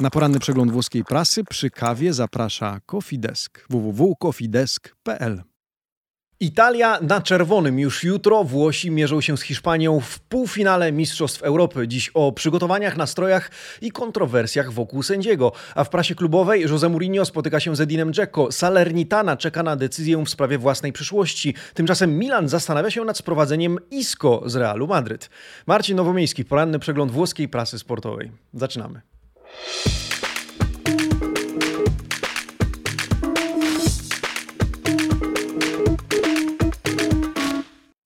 Na poranny przegląd włoskiej prasy przy kawie zaprasza Cofidesk www.cofidesk.pl. Italia na czerwonym. Już jutro Włosi mierzą się z Hiszpanią w półfinale Mistrzostw Europy. Dziś o przygotowaniach, nastrojach i kontrowersjach wokół sędziego. A w prasie klubowej Jose Mourinho spotyka się z Edinem Dzeko. Salernitana czeka na decyzję w sprawie własnej przyszłości. Tymczasem Milan zastanawia się nad sprowadzeniem Isco z Realu Madryt. Marcin Nowomiejski, poranny przegląd włoskiej prasy sportowej. Zaczynamy. you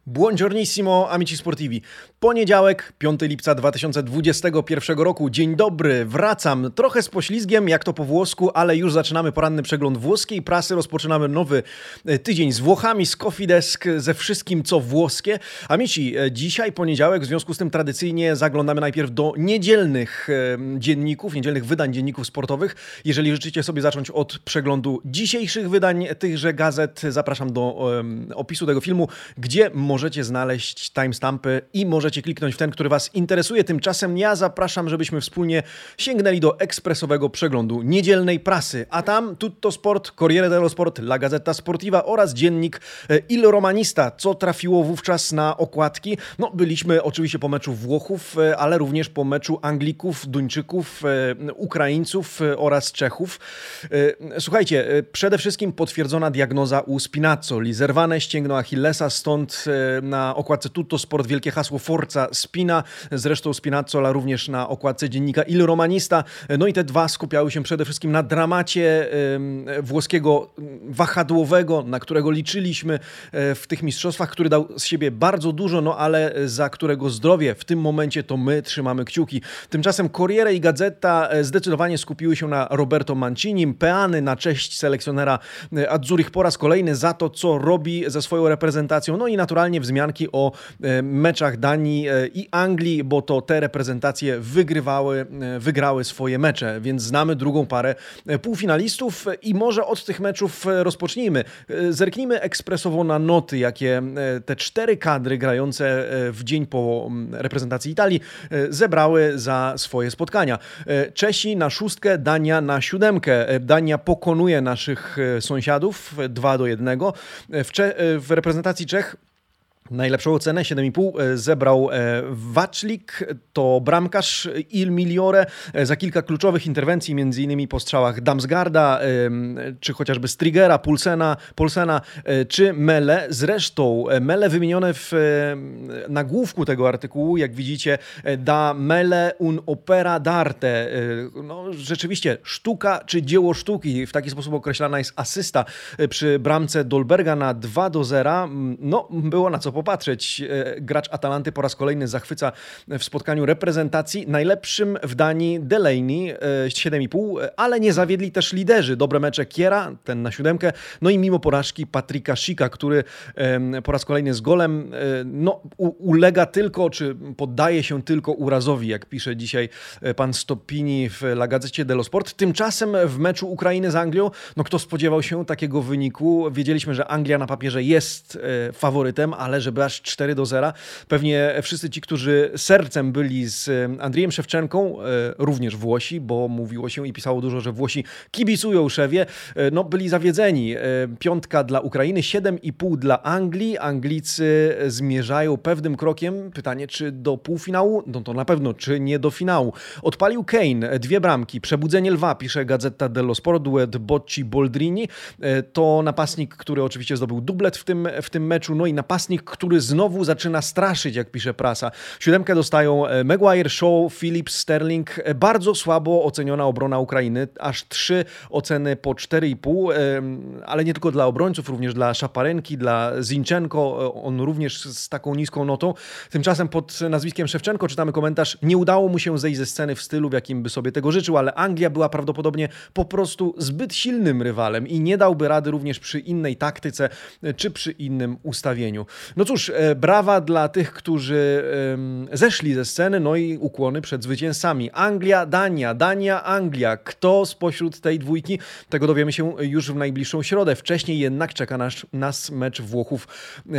Buongiornissimo, amici sportivi. Poniedziałek, 5 lipca 2021 roku. Dzień dobry, wracam. Trochę z poślizgiem, jak to po włosku, ale już zaczynamy poranny przegląd włoskiej prasy. Rozpoczynamy nowy e, tydzień z Włochami, z Coffee Desk, ze wszystkim co włoskie. Amici, e, dzisiaj poniedziałek, w związku z tym tradycyjnie zaglądamy najpierw do niedzielnych e, dzienników, niedzielnych wydań dzienników sportowych. Jeżeli życzycie sobie zacząć od przeglądu dzisiejszych wydań tychże gazet, zapraszam do um, opisu tego filmu, gdzie możecie możecie znaleźć timestampy i możecie kliknąć w ten, który Was interesuje. Tymczasem ja zapraszam, żebyśmy wspólnie sięgnęli do ekspresowego przeglądu niedzielnej prasy, a tam Tutto Sport, Corriere dello Sport, La Gazzetta Sportiva oraz dziennik e, Il Romanista, co trafiło wówczas na okładki. No, byliśmy oczywiście po meczu Włochów, e, ale również po meczu Anglików, Duńczyków, e, Ukraińców oraz Czechów. Słuchajcie, przede wszystkim potwierdzona diagnoza u Spinazzo, zerwane ścięgno Achillesa, stąd na okładce Tutto Sport wielkie hasło Forza Spina, zresztą Spinazzola również na okładce dziennika Il Romanista. No i te dwa skupiały się przede wszystkim na dramacie włoskiego wahadłowego, na którego liczyliśmy e, w tych mistrzostwach, który dał z siebie bardzo dużo, no ale za którego zdrowie w tym momencie to my trzymamy kciuki. Tymczasem Corriere i Gazeta e, zdecydowanie skupiły się na Roberto Mancinim, peany na cześć selekcjonera e, Azzurich po raz kolejny za to, co robi ze swoją reprezentacją, no i naturalnie wzmianki o e, meczach Danii e, i Anglii, bo to te reprezentacje wygrywały, e, wygrały swoje mecze, więc znamy drugą parę półfinalistów i może od tych meczów rozpocznijmy. Zerknijmy ekspresowo na noty, jakie te cztery kadry grające w dzień po reprezentacji Italii zebrały za swoje spotkania. Czesi na szóstkę, Dania na siódemkę. Dania pokonuje naszych sąsiadów 2 do 1. W, Cze w reprezentacji Czech Najlepszą ocenę 7,5 e, zebrał e, Waczlik, to bramkarz Il Migliore e, za kilka kluczowych interwencji, m.in. po strzałach Damsgarda, czy chociażby Strigera, Pulsena czy Mele. Zresztą Mele wymienione w nagłówku tego artykułu, jak widzicie, da Mele un opera d'arte. No, rzeczywiście sztuka czy dzieło sztuki. W taki sposób określana jest asysta przy bramce Dolberga na 2 do 0. No, było na co popatrzeć. E, gracz Atalanty po raz kolejny zachwyca w spotkaniu reprezentacji. Najlepszym w Danii Delaney 7,5, e, ale nie zawiedli też liderzy. Dobre mecze Kiera, ten na siódemkę, no i mimo porażki Patryka Sika, który po raz kolejny z golem e, no, ulega tylko, czy poddaje się tylko urazowi, jak pisze dzisiaj pan Stopini w La Gazzecie dello Sport. Tymczasem w meczu Ukrainy z Anglią, no kto spodziewał się takiego wyniku? Wiedzieliśmy, że Anglia na papierze jest faworytem, ale że żeby aż 4 do 0. Pewnie wszyscy ci, którzy sercem byli z Andrzejem Szewczenką, e, również Włosi, bo mówiło się i pisało dużo, że Włosi kibicują Szewie, e, no byli zawiedzeni. E, piątka dla Ukrainy, 7,5 dla Anglii. Anglicy zmierzają pewnym krokiem. Pytanie, czy do półfinału? No to na pewno, czy nie do finału. Odpalił Kane, dwie bramki. Przebudzenie lwa, pisze Gazeta dello Sport, duet Bocci-Boldrini. To napastnik, który oczywiście zdobył dublet w tym, w tym meczu, no i napastnik, który znowu zaczyna straszyć, jak pisze prasa. Siódemkę dostają e, Maguire, Shaw, Phillips, Sterling. E, bardzo słabo oceniona obrona Ukrainy, aż trzy oceny po 4,5, ale nie tylko dla obrońców, również dla Szaparenki, dla Zinchenko, e, on również z taką niską notą. Tymczasem pod nazwiskiem Szewczenko czytamy komentarz, nie udało mu się zejść ze sceny w stylu, w jakim by sobie tego życzył, ale Anglia była prawdopodobnie po prostu zbyt silnym rywalem i nie dałby rady również przy innej taktyce czy przy innym ustawieniu. No cóż, brawa dla tych, którzy zeszli ze sceny, no i ukłony przed zwycięzcami. Anglia, Dania, Dania, Anglia. Kto spośród tej dwójki? Tego dowiemy się już w najbliższą środę. Wcześniej jednak czeka nas, nas mecz Włochów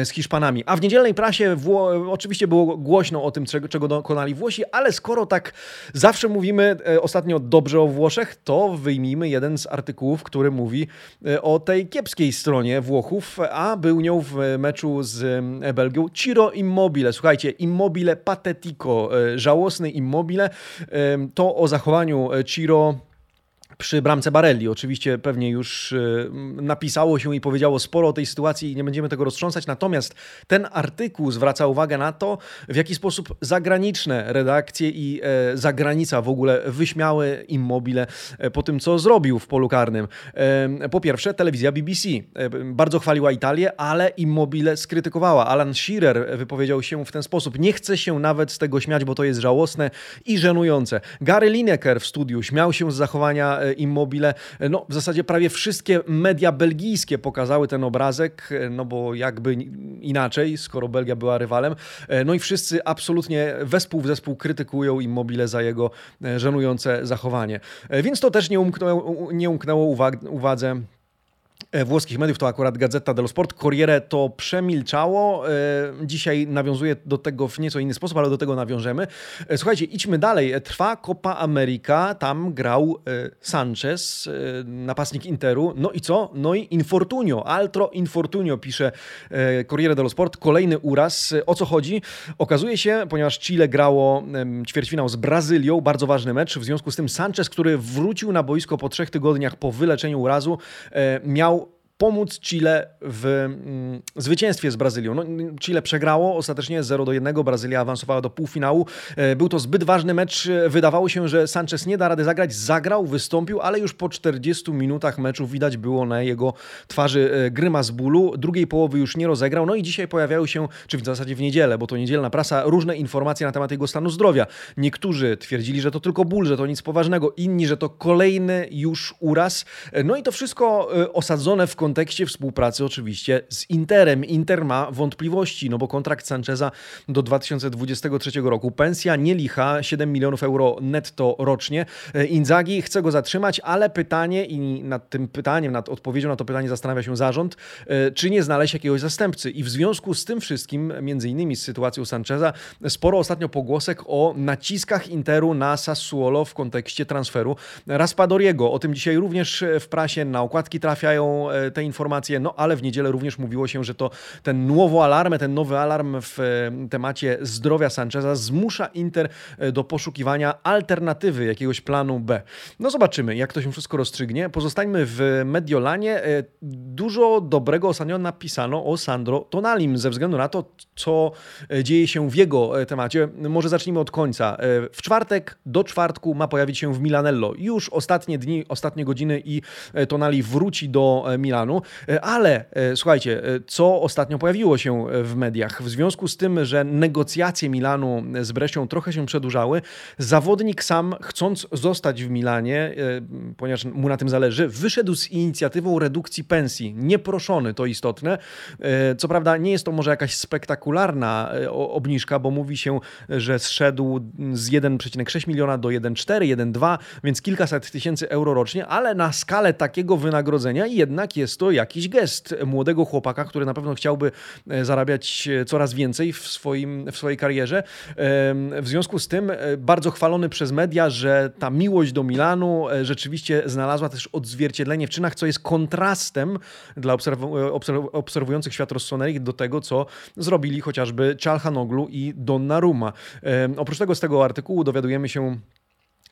z Hiszpanami. A w niedzielnej prasie Wło oczywiście było głośno o tym, czego, czego dokonali Włosi, ale skoro tak zawsze mówimy ostatnio dobrze o Włoszech, to wyjmijmy jeden z artykułów, który mówi e, o tej kiepskiej stronie Włochów, a był nią w meczu z e, Belgią Ciro Immobile. Słuchajcie, Immobile patetico, e, żałosny Immobile. To o zachowaniu Ciro przy bramce Barelli. Oczywiście pewnie już y, napisało się i powiedziało sporo o tej sytuacji i nie będziemy tego roztrząsać. Natomiast ten artykuł zwraca uwagę na to, w jaki sposób zagraniczne redakcje i e, zagranica w ogóle wyśmiały Immobile e, po tym, co zrobił w polu karnym. E, po pierwsze, telewizja BBC bardzo chwaliła Italię, ale Immobile skrytykowała. Alan Shearer wypowiedział się w ten sposób. Nie chce się nawet z tego śmiać, bo to jest żałosne i żenujące. Gary Lineker w studiu śmiał się z zachowania Immobile. No, w zasadzie prawie wszystkie media belgijskie pokazały ten obrazek, no bo jakby inaczej, skoro Belgia była rywalem. No i wszyscy absolutnie wespół w zespół krytykują Immobile za jego e, żenujące zachowanie. E, więc to też nie umknęło, nie umknęło uwadze E, włoskich mediów, to akurat Gazeta dello Sport. Corriere to przemilczało. E, dzisiaj nawiązuje do tego w nieco inny sposób, ale do tego nawiążemy. E, słuchajcie, idźmy dalej. Trwa Copa America, tam grał Sanchez, napastnik Interu. No i co? No i infortunio, altro infortunio, pisze Corriere dello Sport. Kolejny uraz. O co chodzi? Okazuje się, ponieważ Chile grało ćwierćfinał z Brazylią, bardzo ważny mecz, w związku z tym Sanchez, który wrócił na boisko po trzech tygodniach po wyleczeniu urazu, miał pomóc Chile w mm, zwycięstwie z Brazylią. No, Chile przegrało ostatecznie 0 do 1, Brazylia awansowała do półfinału. E, był to zbyt ważny mecz. Wydawało się, że Sanchez nie da rady zagrać. Zagrał, wystąpił, ale już po 40 minutach meczu widać było na jego twarzy e, grymas bólu. Drugiej połowy już nie rozegrał. No i dzisiaj pojawiały się, czy w zasadzie w niedzielę, bo to niedzielna prasa, różne informacje na temat jego stanu zdrowia. Niektórzy twierdzili, że to tylko ból, że to nic poważnego, inni, że to kolejny już uraz. E, no i to wszystko osadzone w kontekście kontekście współpracy oczywiście z Interem. Inter ma wątpliwości, no bo kontrakt Sancheza do 2023 roku. Pensja nie licha, 7 milionów euro netto rocznie. E, Inzaghi chce go zatrzymać, ale pytanie i nad tym pytaniem, nad odpowiedzią na to pytanie zastanawia się zarząd, e, czy nie znaleźć jakiegoś zastępcy. I w związku z tym wszystkim, między innymi z sytuacją Sancheza, sporo ostatnio pogłosek o naciskach Interu na Sassuolo w kontekście transferu Raspadoriego. O tym dzisiaj również w prasie na okładki trafiają e, te te informacje, no ale w niedzielę również mówiło się, że to ten nowo alarm, ten nowy alarm w e, temacie zdrowia Sancheza zmusza Inter e, do poszukiwania alternatywy, jakiegoś planu B. No zobaczymy, jak to się wszystko rozstrzygnie. Pozostańmy w Mediolanie. E, dużo dobrego ostatnio napisano o Sandro Tonalim ze względu na to, co dzieje się w jego temacie. Może zacznijmy od końca. W czwartek do czwartku ma pojawić się w Milanello. Już ostatnie dni, ostatnie godziny i Tonali wróci do Milanu. E, ale e, słuchajcie, e, co ostatnio pojawiło się w mediach? W związku z tym, że negocjacje Milanu z Brescią trochę się przedłużały, zawodnik sam, chcąc zostać w Milanie, ponieważ mu na tym zależy, wyszedł z inicjatywą redukcji pensji. Nieproszony, to istotne. Co prawda nie jest to może jakaś spektakularna obniżka, bo mówi się, że zszedł z 1,6 miliona do 1,4, 1,2, więc kilkaset tysięcy euro rocznie, ale na skalę takiego wynagrodzenia jednak jest to jakiś gest młodego chłopaka, który na pewno chciałby e, zarabiać e, coraz więcej w, swoim, w swojej karierze. W związku z tym e, bardzo chwalony przez media, że ta miłość do Milanu rzeczywiście znalazła też odzwierciedlenie w czynach, co jest kontrastem dla obserwujących świat Rossoneri do tego, co zrobili chociażby Czalhanoglu i Donnarumma. Oprócz tego z tego artykułu dowiadujemy się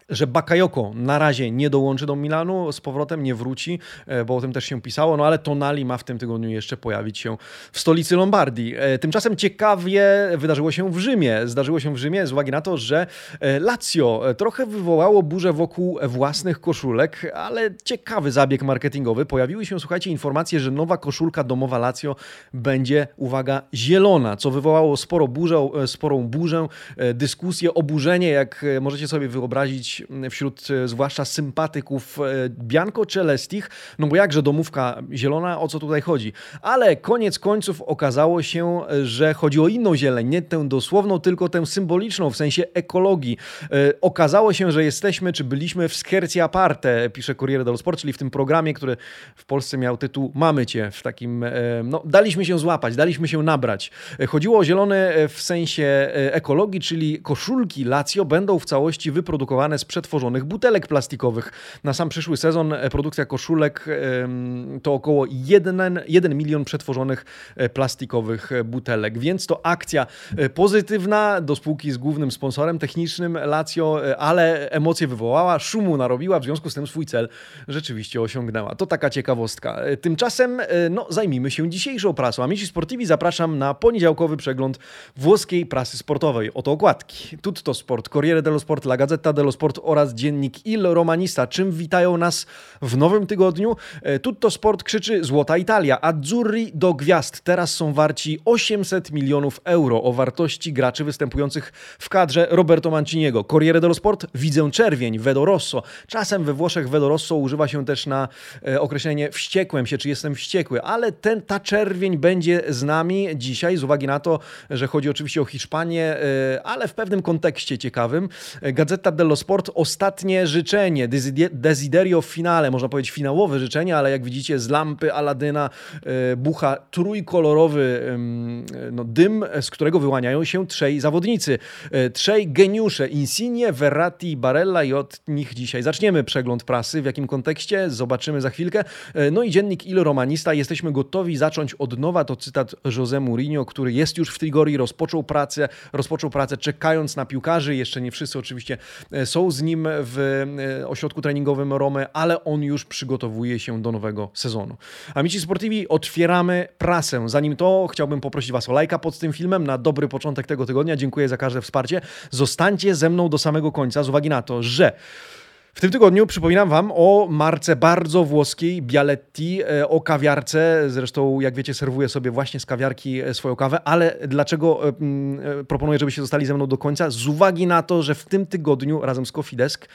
że Bakayoko na razie nie dołączy do Milanu, z powrotem nie wróci, e, bo o tym też się pisało, no ale Tonali ma w tym tygodniu jeszcze pojawić się w stolicy Lombardii. E, tymczasem ciekawie wydarzyło się w Rzymie. Zdarzyło się w Rzymie z uwagi na to, że e, Lazio trochę wywołało burzę wokół własnych koszulek, ale ciekawy zabieg marketingowy. Pojawiły się, słuchajcie, informacje, że nowa koszulka domowa Lazio będzie, uwaga, zielona, co wywołało sporo burzę, sporą burzę, dyskusję, oburzenie, jak możecie sobie wyobrazić wśród zwłaszcza sympatyków Bianco Celestich, no bo jakże domówka zielona, o co tutaj chodzi. Ale koniec końców okazało się, że chodzi o inną zieleń, nie tę dosłowną, tylko tę symboliczną, w sensie ekologii. Okazało się, że jesteśmy, czy byliśmy w Scherzia Parte, pisze Corriere dello Sport, czyli w tym programie, który w Polsce miał tytuł Mamy Cię, w takim, no daliśmy się złapać, daliśmy się nabrać. Chodziło o zielone w sensie ekologii, czyli koszulki Lazio będą w całości wyprodukowane z przetworzonych butelek plastikowych. Na sam przyszły sezon e, produkcja koszulek to około 1, 1 milion przetworzonych e, plastikowych e, butelek, więc to akcja pozytywna do spółki z głównym sponsorem technicznym Lazio, ale emocje wywołała, szumu narobiła, w związku z tym swój cel rzeczywiście osiągnęła. To taka ciekawostka. Tymczasem no, zajmijmy się dzisiejszą prasą. Amici Sportivi zapraszam na poniedziałkowy przegląd włoskiej prasy sportowej. Oto okładki. Tutto Sport, Corriere dello Sport, La Gazzetta dello Sport oraz dziennik Il Romanista. Czym witają nas w nowym tygodniu? E, Tutto Sport krzyczy Złota Italia. Azzurri do gwiazd. Teraz są warci 800 milionów euro o wartości graczy występujących w kadrze Roberto Manciniego. Corriere dello Sport widzę czerwień, Vedo Rosso. Czasem we Włoszech Vedo Rosso używa się też na e, określenie wściekłem się, czy jestem wściekły, ale ten, ta czerwień będzie z nami dzisiaj z uwagi na to, że chodzi oczywiście o Hiszpanię, e, ale w pewnym kontekście ciekawym. Gazeta dello Sport, ostatnie życzenie, desiderio finale, można powiedzieć finałowe życzenie, ale jak widzicie z lampy Aladyna e, bucha trójkolorowy no, dym, z którego wyłaniają się trzej zawodnicy. E, trzej geniusze, Insigne, Verratti, Barella i od nich dzisiaj zaczniemy przegląd prasy. W jakim kontekście? Zobaczymy za chwilkę. No i dziennik Il Romanista. Jesteśmy gotowi zacząć od nowa. To cytat José Mourinho, który jest już w Trigori, rozpoczął pracę, rozpoczął pracę czekając na piłkarzy. Jeszcze nie wszyscy oczywiście są z nim w ośrodku treningowym Rome, ale on już przygotowuje się do nowego sezonu. Amici Sportivi, otwieramy prasę. Zanim to, chciałbym poprosić Was o lajka pod tym filmem na dobry początek tego tygodnia. Dziękuję za każde wsparcie. Zostańcie ze mną do samego końca z uwagi na to, że w tym tygodniu przypominam Wam o marce bardzo włoskiej Bialetti, e, o kawiarce. Zresztą, jak wiecie, serwuję sobie właśnie z kawiarki e, swoją kawę, ale dlaczego e, proponuję, żebyście zostali ze mną do końca? Z uwagi na to, że w tym tygodniu razem z Cofidesk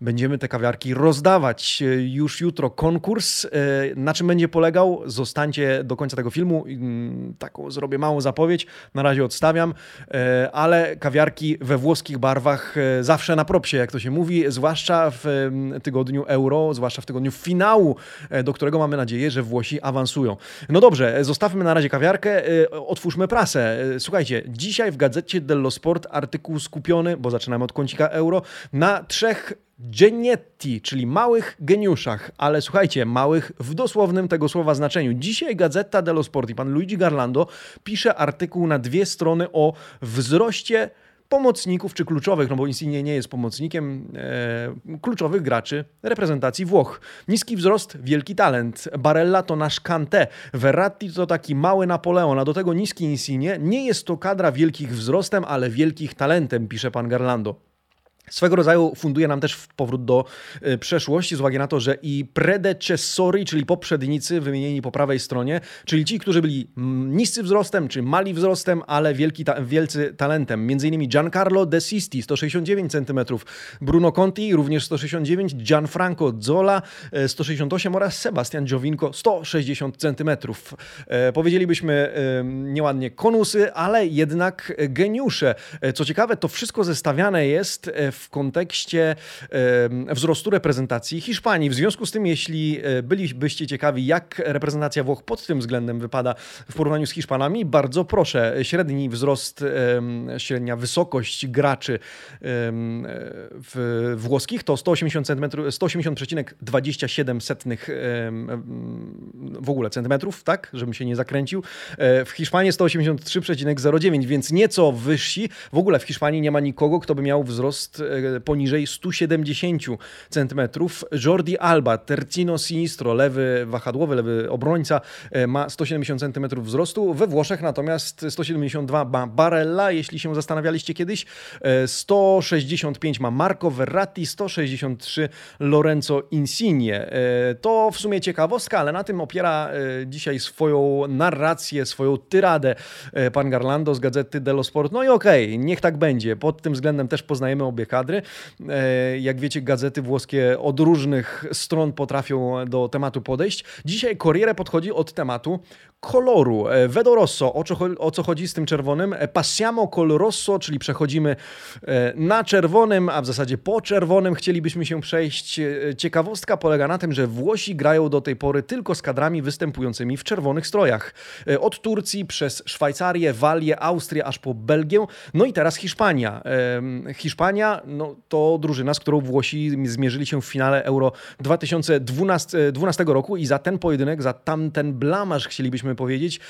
będziemy te kawiarki rozdawać. Już jutro konkurs. E, na czym będzie polegał? Zostańcie do końca tego filmu. Mm, taką zrobię małą zapowiedź. Na razie odstawiam, e, ale kawiarki we włoskich barwach e, zawsze na propsie, jak to się mówi, zwłaszcza w mm, tygodniu euro, zwłaszcza w tygodniu finału, do którego mamy nadzieję, że Włosi awansują. No dobrze, zostawmy na razie kawiarkę, otwórzmy prasę. Słuchajcie, dzisiaj w gazecie dello Sport artykuł skupiony, bo zaczynamy od kącika euro, na trzech Genietti, czyli małych geniuszach, ale słuchajcie, małych w dosłownym tego słowa znaczeniu. Dzisiaj Gazeta dello Sport i pan Luigi Garlando pisze artykuł na dwie strony o wzroście pomocników czy kluczowych, no bo Insigne nie jest pomocnikiem e, kluczowych graczy reprezentacji Włoch. Niski wzrost, wielki talent. Barella to nasz Kanté. Verratti to taki mały Napoleon, a do tego niski Insigne. Nie jest to kadra wielkich wzrostem, ale wielkich talentem, pisze pan Garlando. Swego rodzaju funduje nam też powrót do y, przeszłości z uwagi na to, że i predecessori, czyli poprzednicy wymienieni po prawej stronie, czyli ci, którzy byli mm, niscy wzrostem, czy mali wzrostem, ale wielki ta wielcy talentem. Między innymi Giancarlo De Sisti, 169 cm, Bruno Conti, również 169, Gianfranco Zola, 168 e, oraz Sebastian Giovinco, 160 cm. E, powiedzielibyśmy e, nieładnie konusy, ale jednak geniusze. Co ciekawe, to wszystko zestawiane jest kontekście wzrostu reprezentacji Hiszpanii. W związku z tym, jeśli e, bylibyście ciekawi, jak reprezentacja Włoch pod tym względem wypada w porównaniu z Hiszpanami, bardzo proszę, średni wzrost, średnia wysokość graczy w włoskich to 180 cm, 180,27 w ogóle centymetrów, tak, żebym się nie zakręcił. E, w Hiszpanii 183,09, więc nieco wyżsi. W ogóle w Hiszpanii nie ma nikogo, kto by miał wzrost poniżej 170 cm. Jordi Alba, tercino sinistro, lewy wahadłowy, lewy obrońca, e, ma 170 cm wzrostu. We Włoszech natomiast 172 ma Barella, jeśli się zastanawialiście kiedyś. 165 e, ma Marco Verratti, 163 Lorenzo Insigne. To w sumie ciekawostka, ale na tym opiera dzisiaj swoją narrację, swoją tyradę pan Garlando z gazety dello Sport. No i okej, okay, niech tak będzie. Pod tym względem też poznajemy obie kadry. Jak wiecie, gazety włoskie od różnych stron potrafią do tematu podejść. Dzisiaj Corriere podchodzi od tematu koloru. E, Vedo rosso, o co, o co chodzi z tym czerwonym? E, passiamo col rosso, czyli przechodzimy e, na czerwonym, a w zasadzie po czerwonym chcielibyśmy się przejść. Ciekawostka polega na tym, że Włosi grają do tej pory tylko z kadrami występującymi w czerwonych strojach. Od Turcji przez Szwajcarię, Walię, Austrię, aż po Belgię, no i teraz Hiszpania. Hiszpania no, to drużyna, z którą Włosi zmierzyli się w finale Euro 2012 roku i za ten pojedynek, za tamten blamaż chcielibyśmy powiedzieć,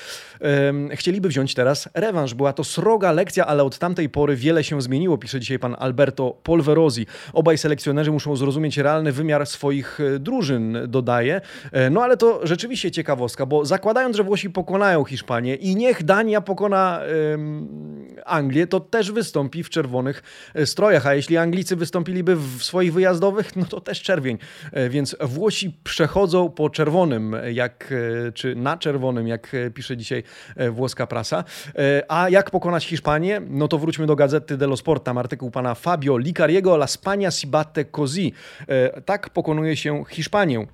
chcieliby wziąć teraz rewanż. Była to sroga lekcja, ale od tamtej pory wiele się zmieniło, pisze dzisiaj pan Alberto Polverosi. Obaj selekcjonerzy muszą zrozumieć realny wymiar swoich e, drużyn, dodaje. E, no ale to rzeczywiście ciekawostka, bo zakładając, że Włosi pokonają Hiszpanię i niech Dania pokona Anglię, to też wystąpi w czerwonych e, strojach, a jeśli Anglicy wystąpiliby w swoich wyjazdowych, no to też czerwień. Więc Włosi przechodzą po czerwonym, jak, czy na czerwonym, jak e, pisze dzisiaj e, włoska prasa. E, a jak pokonać Hiszpanię? No to wróćmy do gazety dello Sport. Tam artykuł pana Fabio Licariego La Spagna si batte così. Tak pokonuje się Hiszpanię.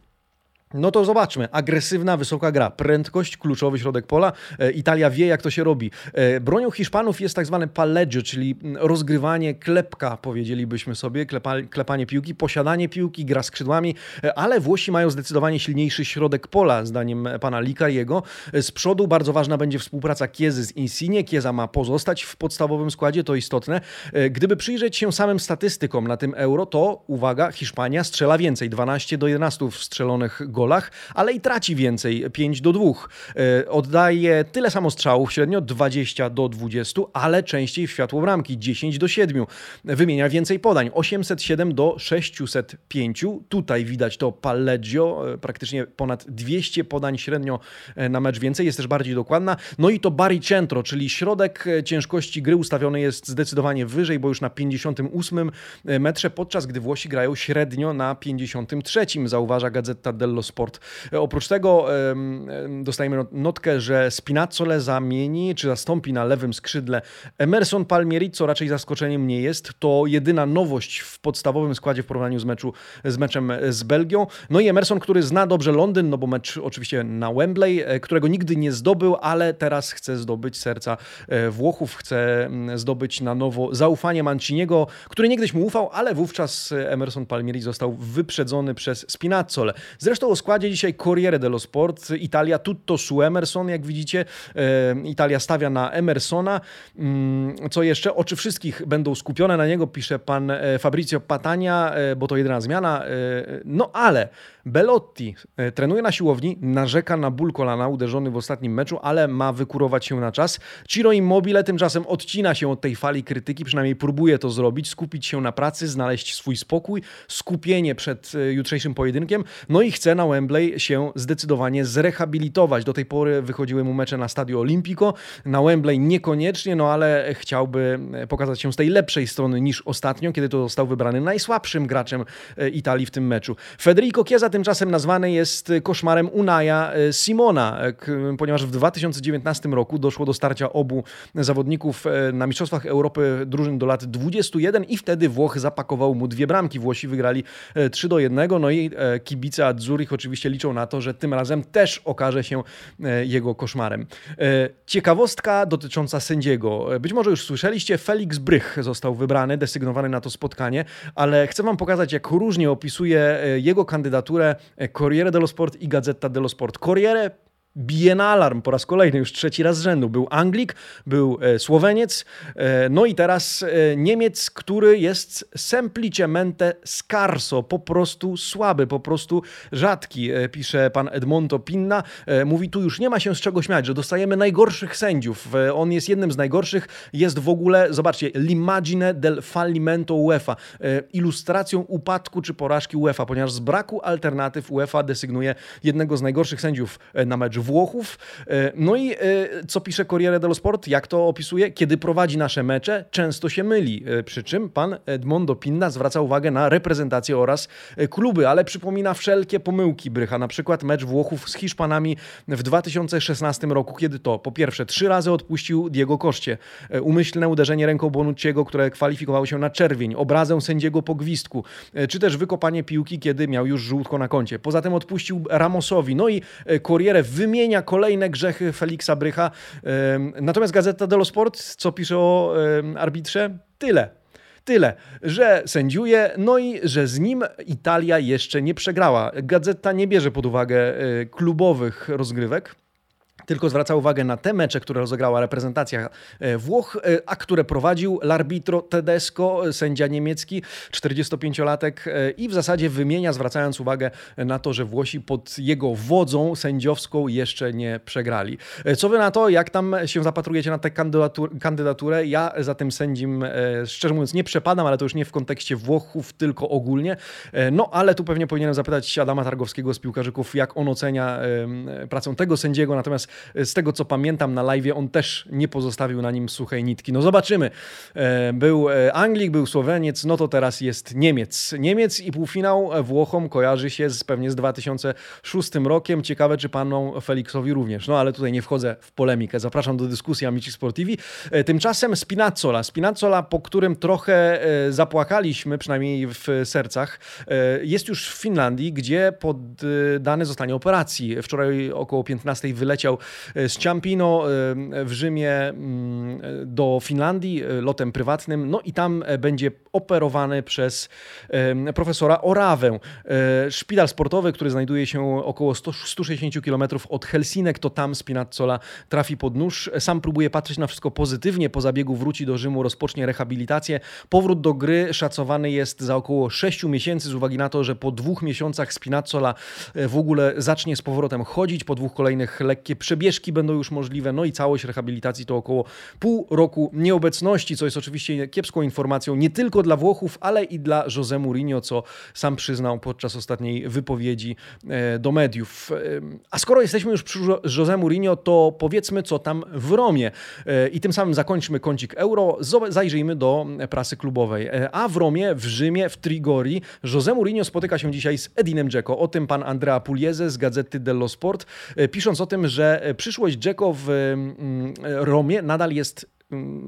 No to zobaczmy. Agresywna, wysoka gra, prędkość, kluczowy środek pola. E, Italia wie, jak to się robi. E, bronią Hiszpanów jest tak zwane palleggio, czyli rozgrywanie klepka, powiedzielibyśmy sobie, klepa, klepanie piłki, posiadanie piłki, gra skrzydłami, e, ale Włosi mają zdecydowanie silniejszy środek pola, zdaniem pana Likariego. Z przodu bardzo ważna będzie współpraca Kiezy z Insigne. Kieza ma pozostać w podstawowym składzie, to istotne. Gdyby przyjrzeć się samym statystykom na tym euro, to uwaga, Hiszpania strzela więcej, 12 do 11 strzelonych golów golach, ale i traci więcej 5 do 2. E, oddaje tyle samo strzałów, średnio 20 do 20, ale częściej w światło bramki 10 do 7. Wymienia więcej podań 807 do 605. Tutaj widać to Palleggio, e, praktycznie ponad 200 podań średnio e, na mecz więcej, jest też bardziej dokładna. No i to Baricentro, czyli środek ciężkości gry ustawiony jest zdecydowanie wyżej, bo już na 58 metrze, podczas gdy Włosi grają średnio na 53, zauważa Gazeta dello Sport. E, oprócz tego dostajemy notkę, że Spinazzole zamieni czy zastąpi na lewym skrzydle Emerson Palmieri, co raczej zaskoczeniem nie jest. To jedyna nowość w podstawowym składzie w porównaniu z, meczu, z meczem z Belgią. No i Emerson, który zna dobrze Londyn, no bo mecz oczywiście na Wembley, e, którego nigdy nie zdobył, ale teraz chce zdobyć serca e, Włochów, chce zdobyć na nowo zaufanie Manciniego, który niegdyś mu ufał, ale wówczas Emerson Palmieri został wyprzedzony przez Spinazzole. Zresztą o składzie dzisiaj Corriere dello Sport. Italia tutto su Emerson, jak widzicie. E, Italia stawia na Emersona. Mm, co jeszcze? Oczy wszystkich będą skupione na niego, pisze pan e, Fabrizio Patania, e, bo to jedyna zmiana. No ale Belotti trenuje na siłowni, narzeka na ból kolana uderzony w ostatnim meczu, ale ma wykurować się na czas. Ciro Immobile tymczasem odcina się od tej fali krytyki, przynajmniej próbuje to zrobić, skupić się na pracy, znaleźć swój spokój, skupienie przed jutrzejszym pojedynkiem, no i chce na Wembley się zdecydowanie zrehabilitować. Do tej pory wychodziły mu mecze na Stadio Olimpico, na Wembley niekoniecznie, no ale chciałby pokazać się z tej lepszej strony niż ostatnio, kiedy to został wybrany najsłabszym graczem e, Italii w tym meczu. Federico Chiesa tymczasem nazwany jest koszmarem Unaja e, Simona, e, ponieważ w 2019 roku doszło do starcia obu zawodników na Mistrzostwach Europy drużyn do lat 21 i wtedy Włoch zapakował mu dwie bramki. Włosi wygrali 3 do 1, no i kibice Azzurich oczywiście liczą na to, że tym razem też okaże się e, jego koszmarem. E, ciekawostka dotycząca sędziego. Być może już słyszeliście, Felix Brych został wybrany, desygnowany na to spotkanie, ale chcę Wam pokazać, jak różnie opisuje e, jego kandydaturę Corriere dello Sport i Gazeta dello Sport. Corriere bije na alarm po raz kolejny, już trzeci raz z rzędu. Był Anglik, był e, Słoweniec, e, no i teraz e, Niemiec, który jest semplicemente scarso, po prostu słaby, po prostu rzadki, pisze pan Edmonto Pinna. Mówi, tu już nie ma się z czego śmiać, że dostajemy najgorszych sędziów. On jest jednym z najgorszych, jest w ogóle, zobaczcie, l'immagine del fallimento UEFA, ilustracją upadku czy porażki UEFA, ponieważ z braku alternatyw UEFA desygnuje jednego z najgorszych sędziów na mecz Włochów. No i co pisze Corriere dello Sport? Jak to opisuje? Kiedy prowadzi nasze mecze, często się myli. Przy czym pan Edmondo Pinna zwraca uwagę na reprezentację oraz kluby, ale przypomina wszelkie pomyłki Brycha. Na przykład mecz Włochów z Hiszpanami w 2016 roku, kiedy to po pierwsze trzy razy odpuścił Diego Koszcie, umyślne uderzenie ręką Bonucciego, które kwalifikowało się na czerwień, obrazę sędziego po gwizdku, czy też wykopanie piłki, kiedy miał już żółtko na koncie. Poza tym odpuścił Ramosowi. No i Corriere wymienia kolejne grzechy Feliksa Brycha. Natomiast Gazeta dello Sport, co pisze o arbitrze? Tyle. Tyle, że sędziuje, no i że z nim Italia jeszcze nie przegrała. Gazeta nie bierze pod uwagę e, klubowych rozgrywek tylko zwraca uwagę na te mecze, które rozegrała reprezentacja e, Włoch, e, a które prowadził l'arbitro Tedesco, sędzia niemiecki, 45-latek e, i w zasadzie wymienia, zwracając uwagę na to, że Włosi pod jego wodzą sędziowską jeszcze nie przegrali. Co wy na to? Jak tam się zapatrujecie na tę kandydaturę? Ja za tym sędzim, szczerze mówiąc, nie przepadam, ale to już nie w kontekście Włochów, tylko ogólnie. No ale tu pewnie powinienem zapytać Adama Targowskiego z piłkarzyków, jak on ocenia pracę tego sędziego, natomiast z tego co pamiętam na live, on też nie pozostawił na nim suchej nitki. No zobaczymy. E, był e, Anglik, był Słoweniec, no to teraz jest Niemiec. Niemiec i półfinał Włochom kojarzy się z, pewnie z 2006 rokiem. Ciekawe, czy panu Felixowi również. No ale tutaj nie wchodzę w polemikę. Zapraszam do dyskusji Amici Sportivi. E, tymczasem Spinazzola. Spinazzola, po którym trochę zapłakaliśmy, przynajmniej w sercach, jest już w Finlandii, gdzie poddany zostanie operacji. Wczoraj około 15 wyleciał z Ciampino e, w Rzymie mm, do Finlandii e, lotem prywatnym, no i tam będzie operowany przez profesora Orawę. Szpital sportowy, który znajduje się około 100, 160 km od Helsinek, to tam Spinazzola trafi pod nóż. Sam próbuje patrzeć na wszystko pozytywnie, po zabiegu wróci do Rzymu, rozpocznie rehabilitację. Powrót do gry szacowany jest za około 6 miesięcy z uwagi na to, że po dwóch miesiącach Spinazzola w ogóle zacznie z powrotem chodzić, po dwóch kolejnych lekkie przy przebieżki będą już możliwe, no i całość rehabilitacji to około pół roku nieobecności, co jest oczywiście kiepską informacją nie tylko dla Włochów, ale i dla José Mourinho, co sam przyznał podczas ostatniej wypowiedzi e, do mediów. E, a skoro jesteśmy już przy José Mourinho, to powiedzmy co tam w Romie e, i tym samym zakończmy kącik euro, zajrzyjmy do prasy klubowej. A w Romie, w Rzymie, w Trigori José Mourinho spotyka się dzisiaj z Edinem Dzeko. O tym pan Andrea Pugliese z Gazety dello Sport, pisząc o tym, że przyszłość Jacko w mm, Romie nadal jest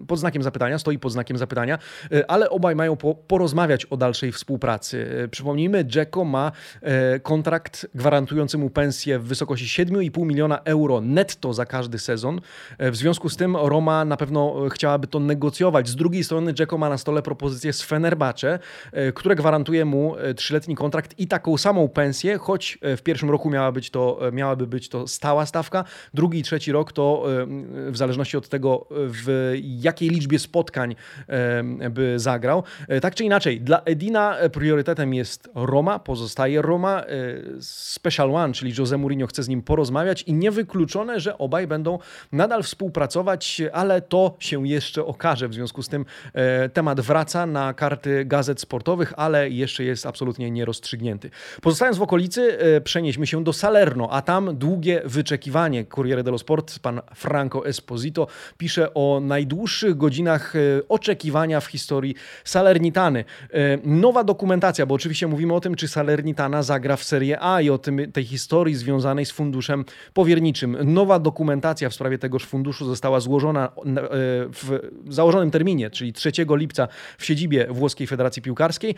pod znakiem zapytania, stoi pod znakiem zapytania, e, ale obaj mają po, porozmawiać o dalszej współpracy. E, przypomnijmy, Dzeko ma e, kontrakt gwarantujący mu pensję w wysokości 7,5 miliona euro netto za każdy sezon. W związku z tym Roma na pewno chciałaby to negocjować. Z drugiej strony Dzeko ma na stole propozycję z Fenerbahce, które gwarantuje mu trzyletni kontrakt i taką samą pensję, choć w pierwszym roku miała być to, miałaby być to stała stawka, drugi i trzeci rok to w zależności od tego w jakiej liczbie spotkań by zagrał. E, tak czy inaczej, dla Edina priorytetem jest Roma, pozostaje Roma. E, Special One, czyli Jose Mourinho chce z nim porozmawiać i niewykluczone, że obaj będą nadal współpracować, ale to się jeszcze okaże. W związku z tym e, temat wraca na karty gazet sportowych, ale jeszcze jest absolutnie nierozstrzygnięty. Pozostając w okolicy, przenieśmy się do Salerno, a tam długie wyczekiwanie. Corriere dello Sport, pan Franco Esposito pisze o naj najdłuższych godzinach e, oczekiwania w historii Salernitany. E, nowa dokumentacja, bo oczywiście mówimy o tym, czy Salernitana zagra w Serie A i o tym, tej historii związanej z funduszem powierniczym. Nowa dokumentacja w sprawie tegoż funduszu została złożona e, w założonym terminie, czyli 3 lipca w siedzibie Włoskiej Federacji Piłkarskiej.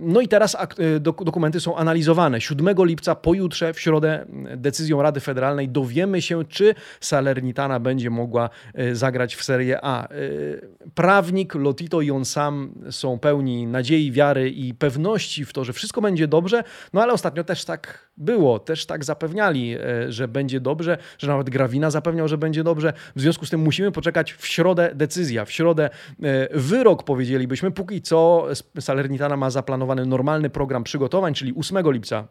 No i teraz dokumenty są analizowane. 7 lipca, pojutrze, w środę, decyzją Rady Federalnej dowiemy się, czy Salernitana będzie mogła zagrać w Serie Serie A. Y, prawnik, Lotito i on sam są pełni nadziei, wiary i pewności w to, że wszystko będzie dobrze, no ale ostatnio też tak było, też tak zapewniali, y, że będzie dobrze, że nawet Grawina zapewniał, że będzie dobrze. W związku z tym musimy poczekać w środę decyzja, w środę y, wyrok powiedzielibyśmy. Póki co Salernitana ma zaplanowany normalny program przygotowań, czyli 8 lipca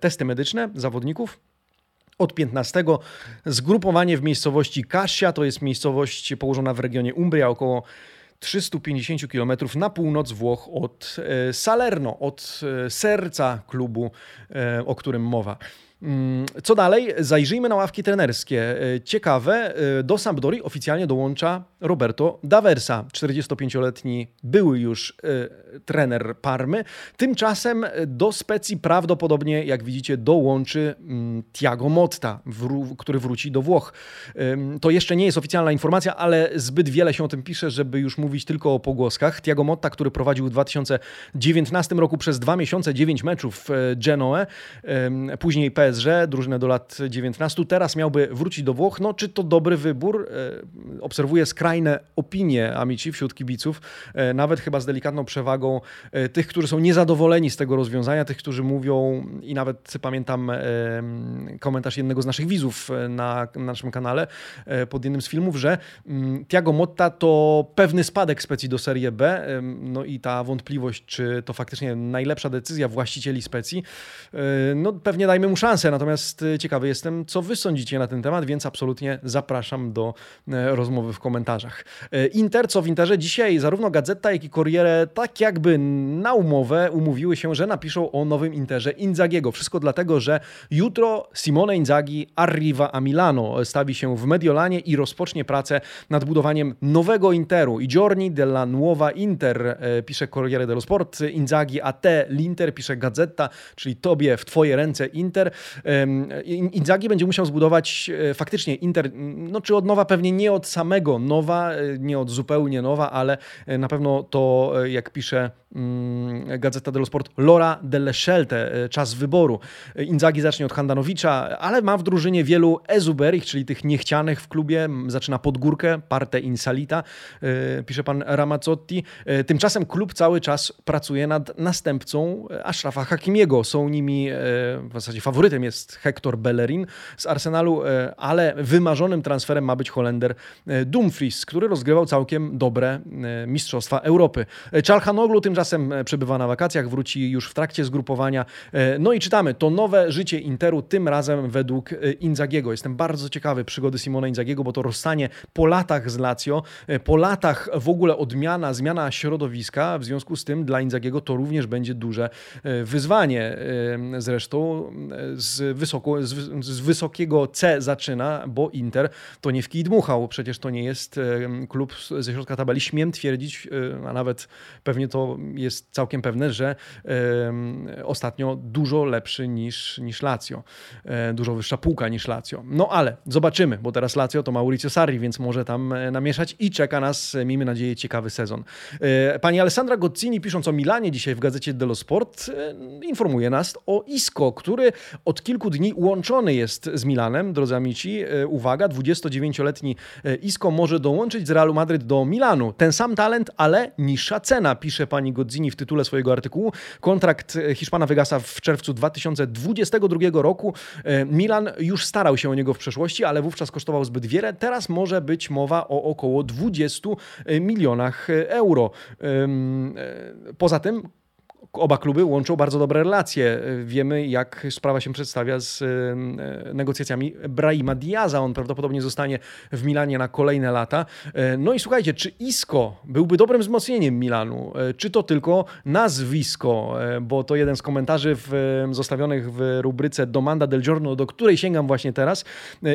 testy medyczne zawodników, od 15. Zgrupowanie w miejscowości Kasia, to jest miejscowość położona w regionie Umbria, około 350 km na północ Włoch od e, Salerno, od e, serca klubu, e, o którym mowa. Mm, co dalej? Zajrzyjmy na ławki trenerskie. E, ciekawe, e, do Sampdori oficjalnie dołącza Roberto Daversa, 45-letni były już e, trener Parmy. Tymczasem do Specji prawdopodobnie, jak widzicie, dołączy mm, Tiago Motta, który wróci do Włoch. To jeszcze nie jest oficjalna informacja, ale zbyt wiele się o tym pisze, żeby już mówić tylko o pogłoskach. Tiago Motta, który prowadził w 2019 roku przez dwa miesiące 9 meczów Genoe, później PSG PSG, drużynę do lat 19. Teraz miałby wrócić do Włoch. No, czy to dobry wybór? E, obserwuję skrajne opinie Amici wśród kibiców, e, nawet chyba z delikatną przewagą e, tych, którzy są niezadowoleni z tego rozwiązania, tych, którzy mówią i nawet pamiętam komentarz jednego z naszych widzów na, naszym kanale pod jednym z filmów, że mm, Tiago Motta to pewny spadek specji do Serie B. No i ta wątpliwość, czy to faktycznie najlepsza decyzja właścicieli specji, no pewnie dajmy mu szansę szansę. Natomiast y, ciekawy jestem, co wy sądzicie na ten temat, więc absolutnie zapraszam do e, rozmowy w komentarzach. E, Inter, co w Interze? Dzisiaj zarówno Gazeta, jak i Corriere tak jakby na umowę umówiły się, że napiszą o nowym Interze Inzagiego. Wszystko dlatego, że jutro Simone Inzaghi arriva a Milano. Stawi się w Mediolanie i rozpocznie pracę nad budowaniem nowego Interu. I giorni della nuova Inter, e, pisze Corriere dello Sport. Inzaghi a te l'Inter, pisze Gazeta, czyli tobie w twoje ręce Inter. Inzaghi będzie musiał zbudować e, faktycznie Inter, no czy od nowa, pewnie nie od samego nowa, e, nie od zupełnie nowa, ale e, na pewno to, jak pisze Gazeta dello Sport, Lora delle Scelte, czas wyboru. Inzaghi zacznie od Handanowicza, ale ma w drużynie wielu ezuberich, czyli tych niechcianych w klubie. Zaczyna pod górkę, parte in salita, pisze pan Ramazzotti. Tymczasem klub cały czas pracuje nad następcą Ashrafa Hakimiego. Są nimi w zasadzie faworytem jest Hector Bellerin z Arsenalu, e, ale wymarzonym transferem ma być Holender e, Dumfries, który rozgrywał całkiem dobre e, Mistrzostwa Europy. Czalhanoglu tymczasem przebywa na wakacjach, wróci już w trakcie zgrupowania. No i czytamy, to nowe życie Interu, tym razem według Inzagiego. Jestem bardzo ciekawy przygody Simona Inzagiego, bo to rozstanie po latach z Lazio, po latach w ogóle odmiana, zmiana środowiska, w związku z tym dla Inzagiego to również będzie duże wyzwanie. Zresztą z, wysoko, z, z, wysokiego C zaczyna, bo Inter to nie w kij dmuchał. Przecież to nie jest klub ze środka tabeli. Śmiem twierdzić, a nawet pewnie to jest całkiem pewne, że ostatnio dużo lepszy niż, niż Lazio. E, dużo wyższa półka niż Lazio. No ale zobaczymy, bo teraz Lazio to Mauricio Sarri, więc może tam e, namieszać i czeka nas, e, miejmy nadzieję, ciekawy sezon. Pani Alessandra Gozzini, pisząc o Milanie dzisiaj w gazecie dello Sport, informuje nas o Isco, który od kilku dni łączony jest z Milanem, drodzy amici. Uwaga, 29-letni e, Isco może dołączyć z Realu Madryt do Milanu. Ten sam talent, ale niższa cena, pisze pani Godzini w tytule swojego artykułu. Kontrakt e, Hiszpana wygasa w czerwcu 2022 roku. Milan już starał się o niego w przeszłości, ale wówczas kosztował zbyt wiele. Teraz może być mowa o około 20 milionach euro. Poza tym oba kluby łączą bardzo dobre relacje. Wiemy, jak sprawa się przedstawia z e, negocjacjami Brahima Diaza. On prawdopodobnie zostanie w Milanie na kolejne lata. E, no i słuchajcie, czy Isco byłby dobrym wzmocnieniem Milanu? E, czy to tylko nazwisko? Bo to jeden z komentarzy w, zostawionych w rubryce Domanda del Giorno, do której sięgam właśnie teraz.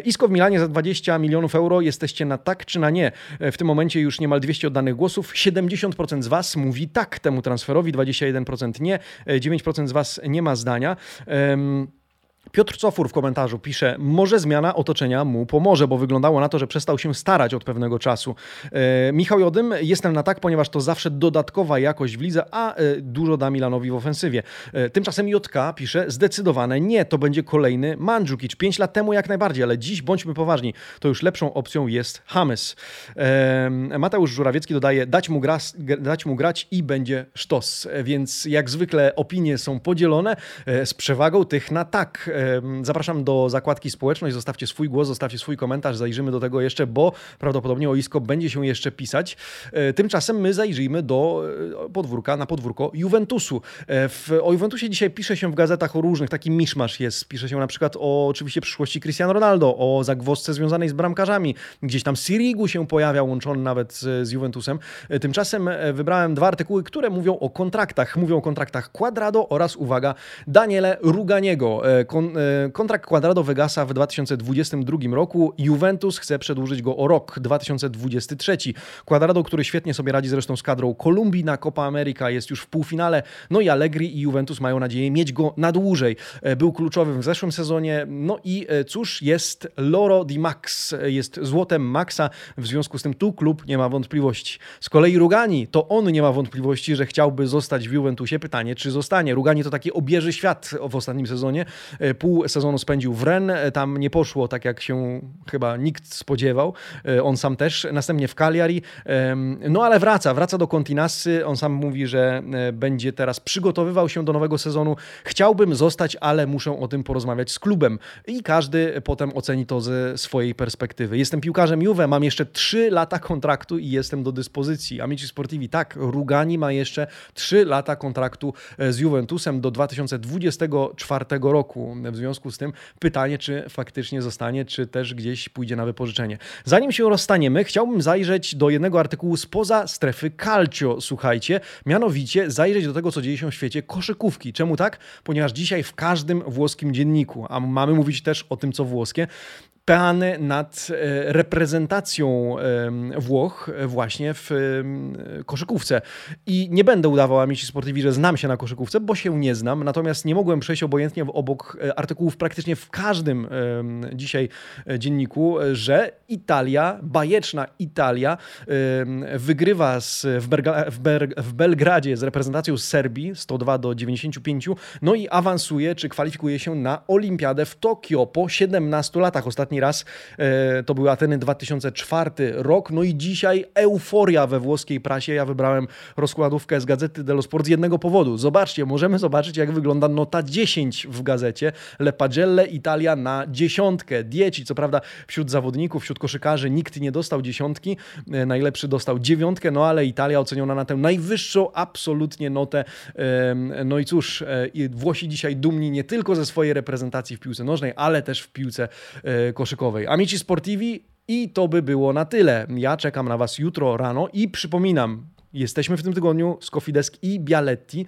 Isco w Milanie za 20 milionów euro. Jesteście na tak czy na nie? W tym momencie już niemal 200 oddanych głosów. 70% z Was mówi tak temu transferowi, 21% 9% nie, 9% z Was nie ma zdania. Piotr Cofur w komentarzu pisze, może zmiana otoczenia mu pomoże, bo wyglądało na to, że przestał się starać od pewnego czasu. E, Michał Jodym, jestem na tak, ponieważ to zawsze dodatkowa jakość w lidze, a e, dużo da Milanowi w ofensywie. E, tymczasem JK pisze, zdecydowane nie, to będzie kolejny Mandzukic. Pięć lat temu jak najbardziej, ale dziś bądźmy poważni, to już lepszą opcją jest James. E, Mateusz Żurawiecki dodaje, dać mu, gra, dać mu grać i będzie sztos. E, więc jak zwykle opinie są podzielone e, z przewagą tych na tak. Zapraszam do zakładki społeczność, zostawcie swój głos, zostawcie swój komentarz, zajrzymy do tego jeszcze, bo prawdopodobnie o ISKO będzie się jeszcze pisać. E, tymczasem my zajrzyjmy do e, podwórka, na podwórko Juventusu. E, w, o Juventusie dzisiaj pisze się w gazetach o różnych, taki miszmasz jest. Pisze się na przykład o oczywiście przyszłości Cristiano Ronaldo, o zagwozdce związanej z bramkarzami. Gdzieś tam Sirigu się pojawia, łączony nawet z, z Juventusem. Tymczasem wybrałem dwa artykuły, które mówią o kontraktach. Mówią o kontraktach Quadrado oraz, uwaga, Daniele Ruganiego kontrakt Quadrado wygasa w 2022 roku. Juventus chce przedłużyć go o rok, 2023. Quadrado, który świetnie sobie radzi zresztą z kadrą Kolumbii na Copa America, jest już w półfinale. No i Allegri i Juventus mają nadzieję mieć go na dłużej. Był kluczowy w zeszłym sezonie. No i cóż, jest Loro di Max, jest złotem Maxa. W związku z tym tu klub nie ma wątpliwości. Z kolei Rugani, to on nie ma wątpliwości, że chciałby zostać w Juventusie. Pytanie, czy zostanie. Rugani to taki obieży świat w ostatnim sezonie. E, pół sezonu spędził w e, tam nie poszło tak, jak się chyba nikt spodziewał. E, on sam też, następnie w Cagliari. No ale wraca, wraca do Continasy. On sam mówi, że będzie teraz przygotowywał się do nowego sezonu. Chciałbym zostać, ale muszę o tym porozmawiać z klubem. I każdy potem oceni to ze swojej perspektywy. Jestem piłkarzem Juve, mam jeszcze 3 lata kontraktu i jestem do dyspozycji. Amici Sportivi, tak, Rugani ma jeszcze 3 lata kontraktu z Juventusem do 2024 roku. W związku z tym pytanie, czy faktycznie zostanie, czy też gdzieś pójdzie na wypożyczenie. Zanim się rozstaniemy, chciałbym zajrzeć do jednego artykułu spoza strefy calcio, słuchajcie, mianowicie zajrzeć do tego, co dzieje się w świecie koszykówki. Czemu tak? Ponieważ dzisiaj w każdym włoskim dzienniku, a mamy mówić też o tym, co włoskie, peany nad e, reprezentacją Włoch e, właśnie w koszykówce. I nie będę udawał Amici Sportivi, że znam się na koszykówce, bo się nie znam, natomiast nie mogłem przejść obojętnie obok e, artykułów praktycznie w każdym dzisiaj dzienniku, że Italia, bajeczna Italia wygrywa z, w, Berga, w, Ber, w Belgradzie z reprezentacją Serbii 102 do 95, no i awansuje, czy kwalifikuje się na Olimpiadę w Tokio po 17 latach. Ostatni raz e, to były Ateny 2004 rok. No i dzisiaj euforia we włoskiej prasie. Ja wybrałem rozkładówkę z Gazety dello Sport z jednego powodu. Zobaczcie, możemy zobaczyć, jak wygląda nota 10 w gazecie. Le Pagelle Italia na dziesiątkę. Dieci, co prawda wśród zawodników, wśród koszykarzy nikt nie dostał dziesiątki. E, najlepszy dostał dziewiątkę, no ale Italia oceniona na tę najwyższą absolutnie notę. No i cóż, e, Włosi dzisiaj dumni nie tylko ze swojej reprezentacji w piłce nożnej, ale też w piłce koszykowej. Amici Sportivi i to by było na tyle. Ja czekam na Was jutro rano i przypominam, Jesteśmy w tym tygodniu z Kofidesk i Bialetti.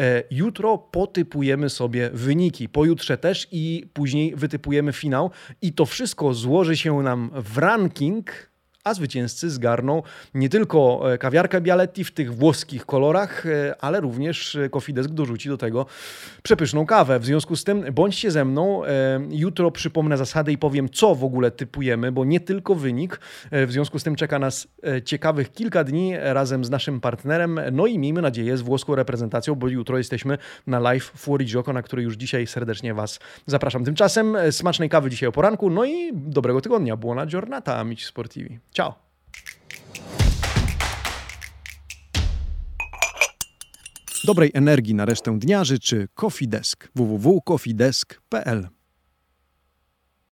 E, jutro potypujemy sobie wyniki, pojutrze też i później wytypujemy finał. I to wszystko złoży się nam w ranking a zwycięzcy zgarną nie tylko e, kawiarkę Bialetti w tych włoskich kolorach, e, ale również Kofidesk dorzuci do tego przepyszną kawę. W związku z tym bądźcie ze mną. E, jutro przypomnę zasady i powiem, co w ogóle typujemy, bo nie tylko wynik. W związku z tym czeka nas ciekawych kilka dni razem z naszym partnerem, no i miejmy nadzieję z włoską reprezentacją, bo jutro jesteśmy na live Fuori Gioco, na który już dzisiaj serdecznie Was zapraszam. Tymczasem smacznej kawy dzisiaj o poranku, no i dobrego tygodnia. Buona giornata, amici sportivi. Ciao! Dobrej energii na resztę dnia życzy Coffee Desk www.coffeedesk.pl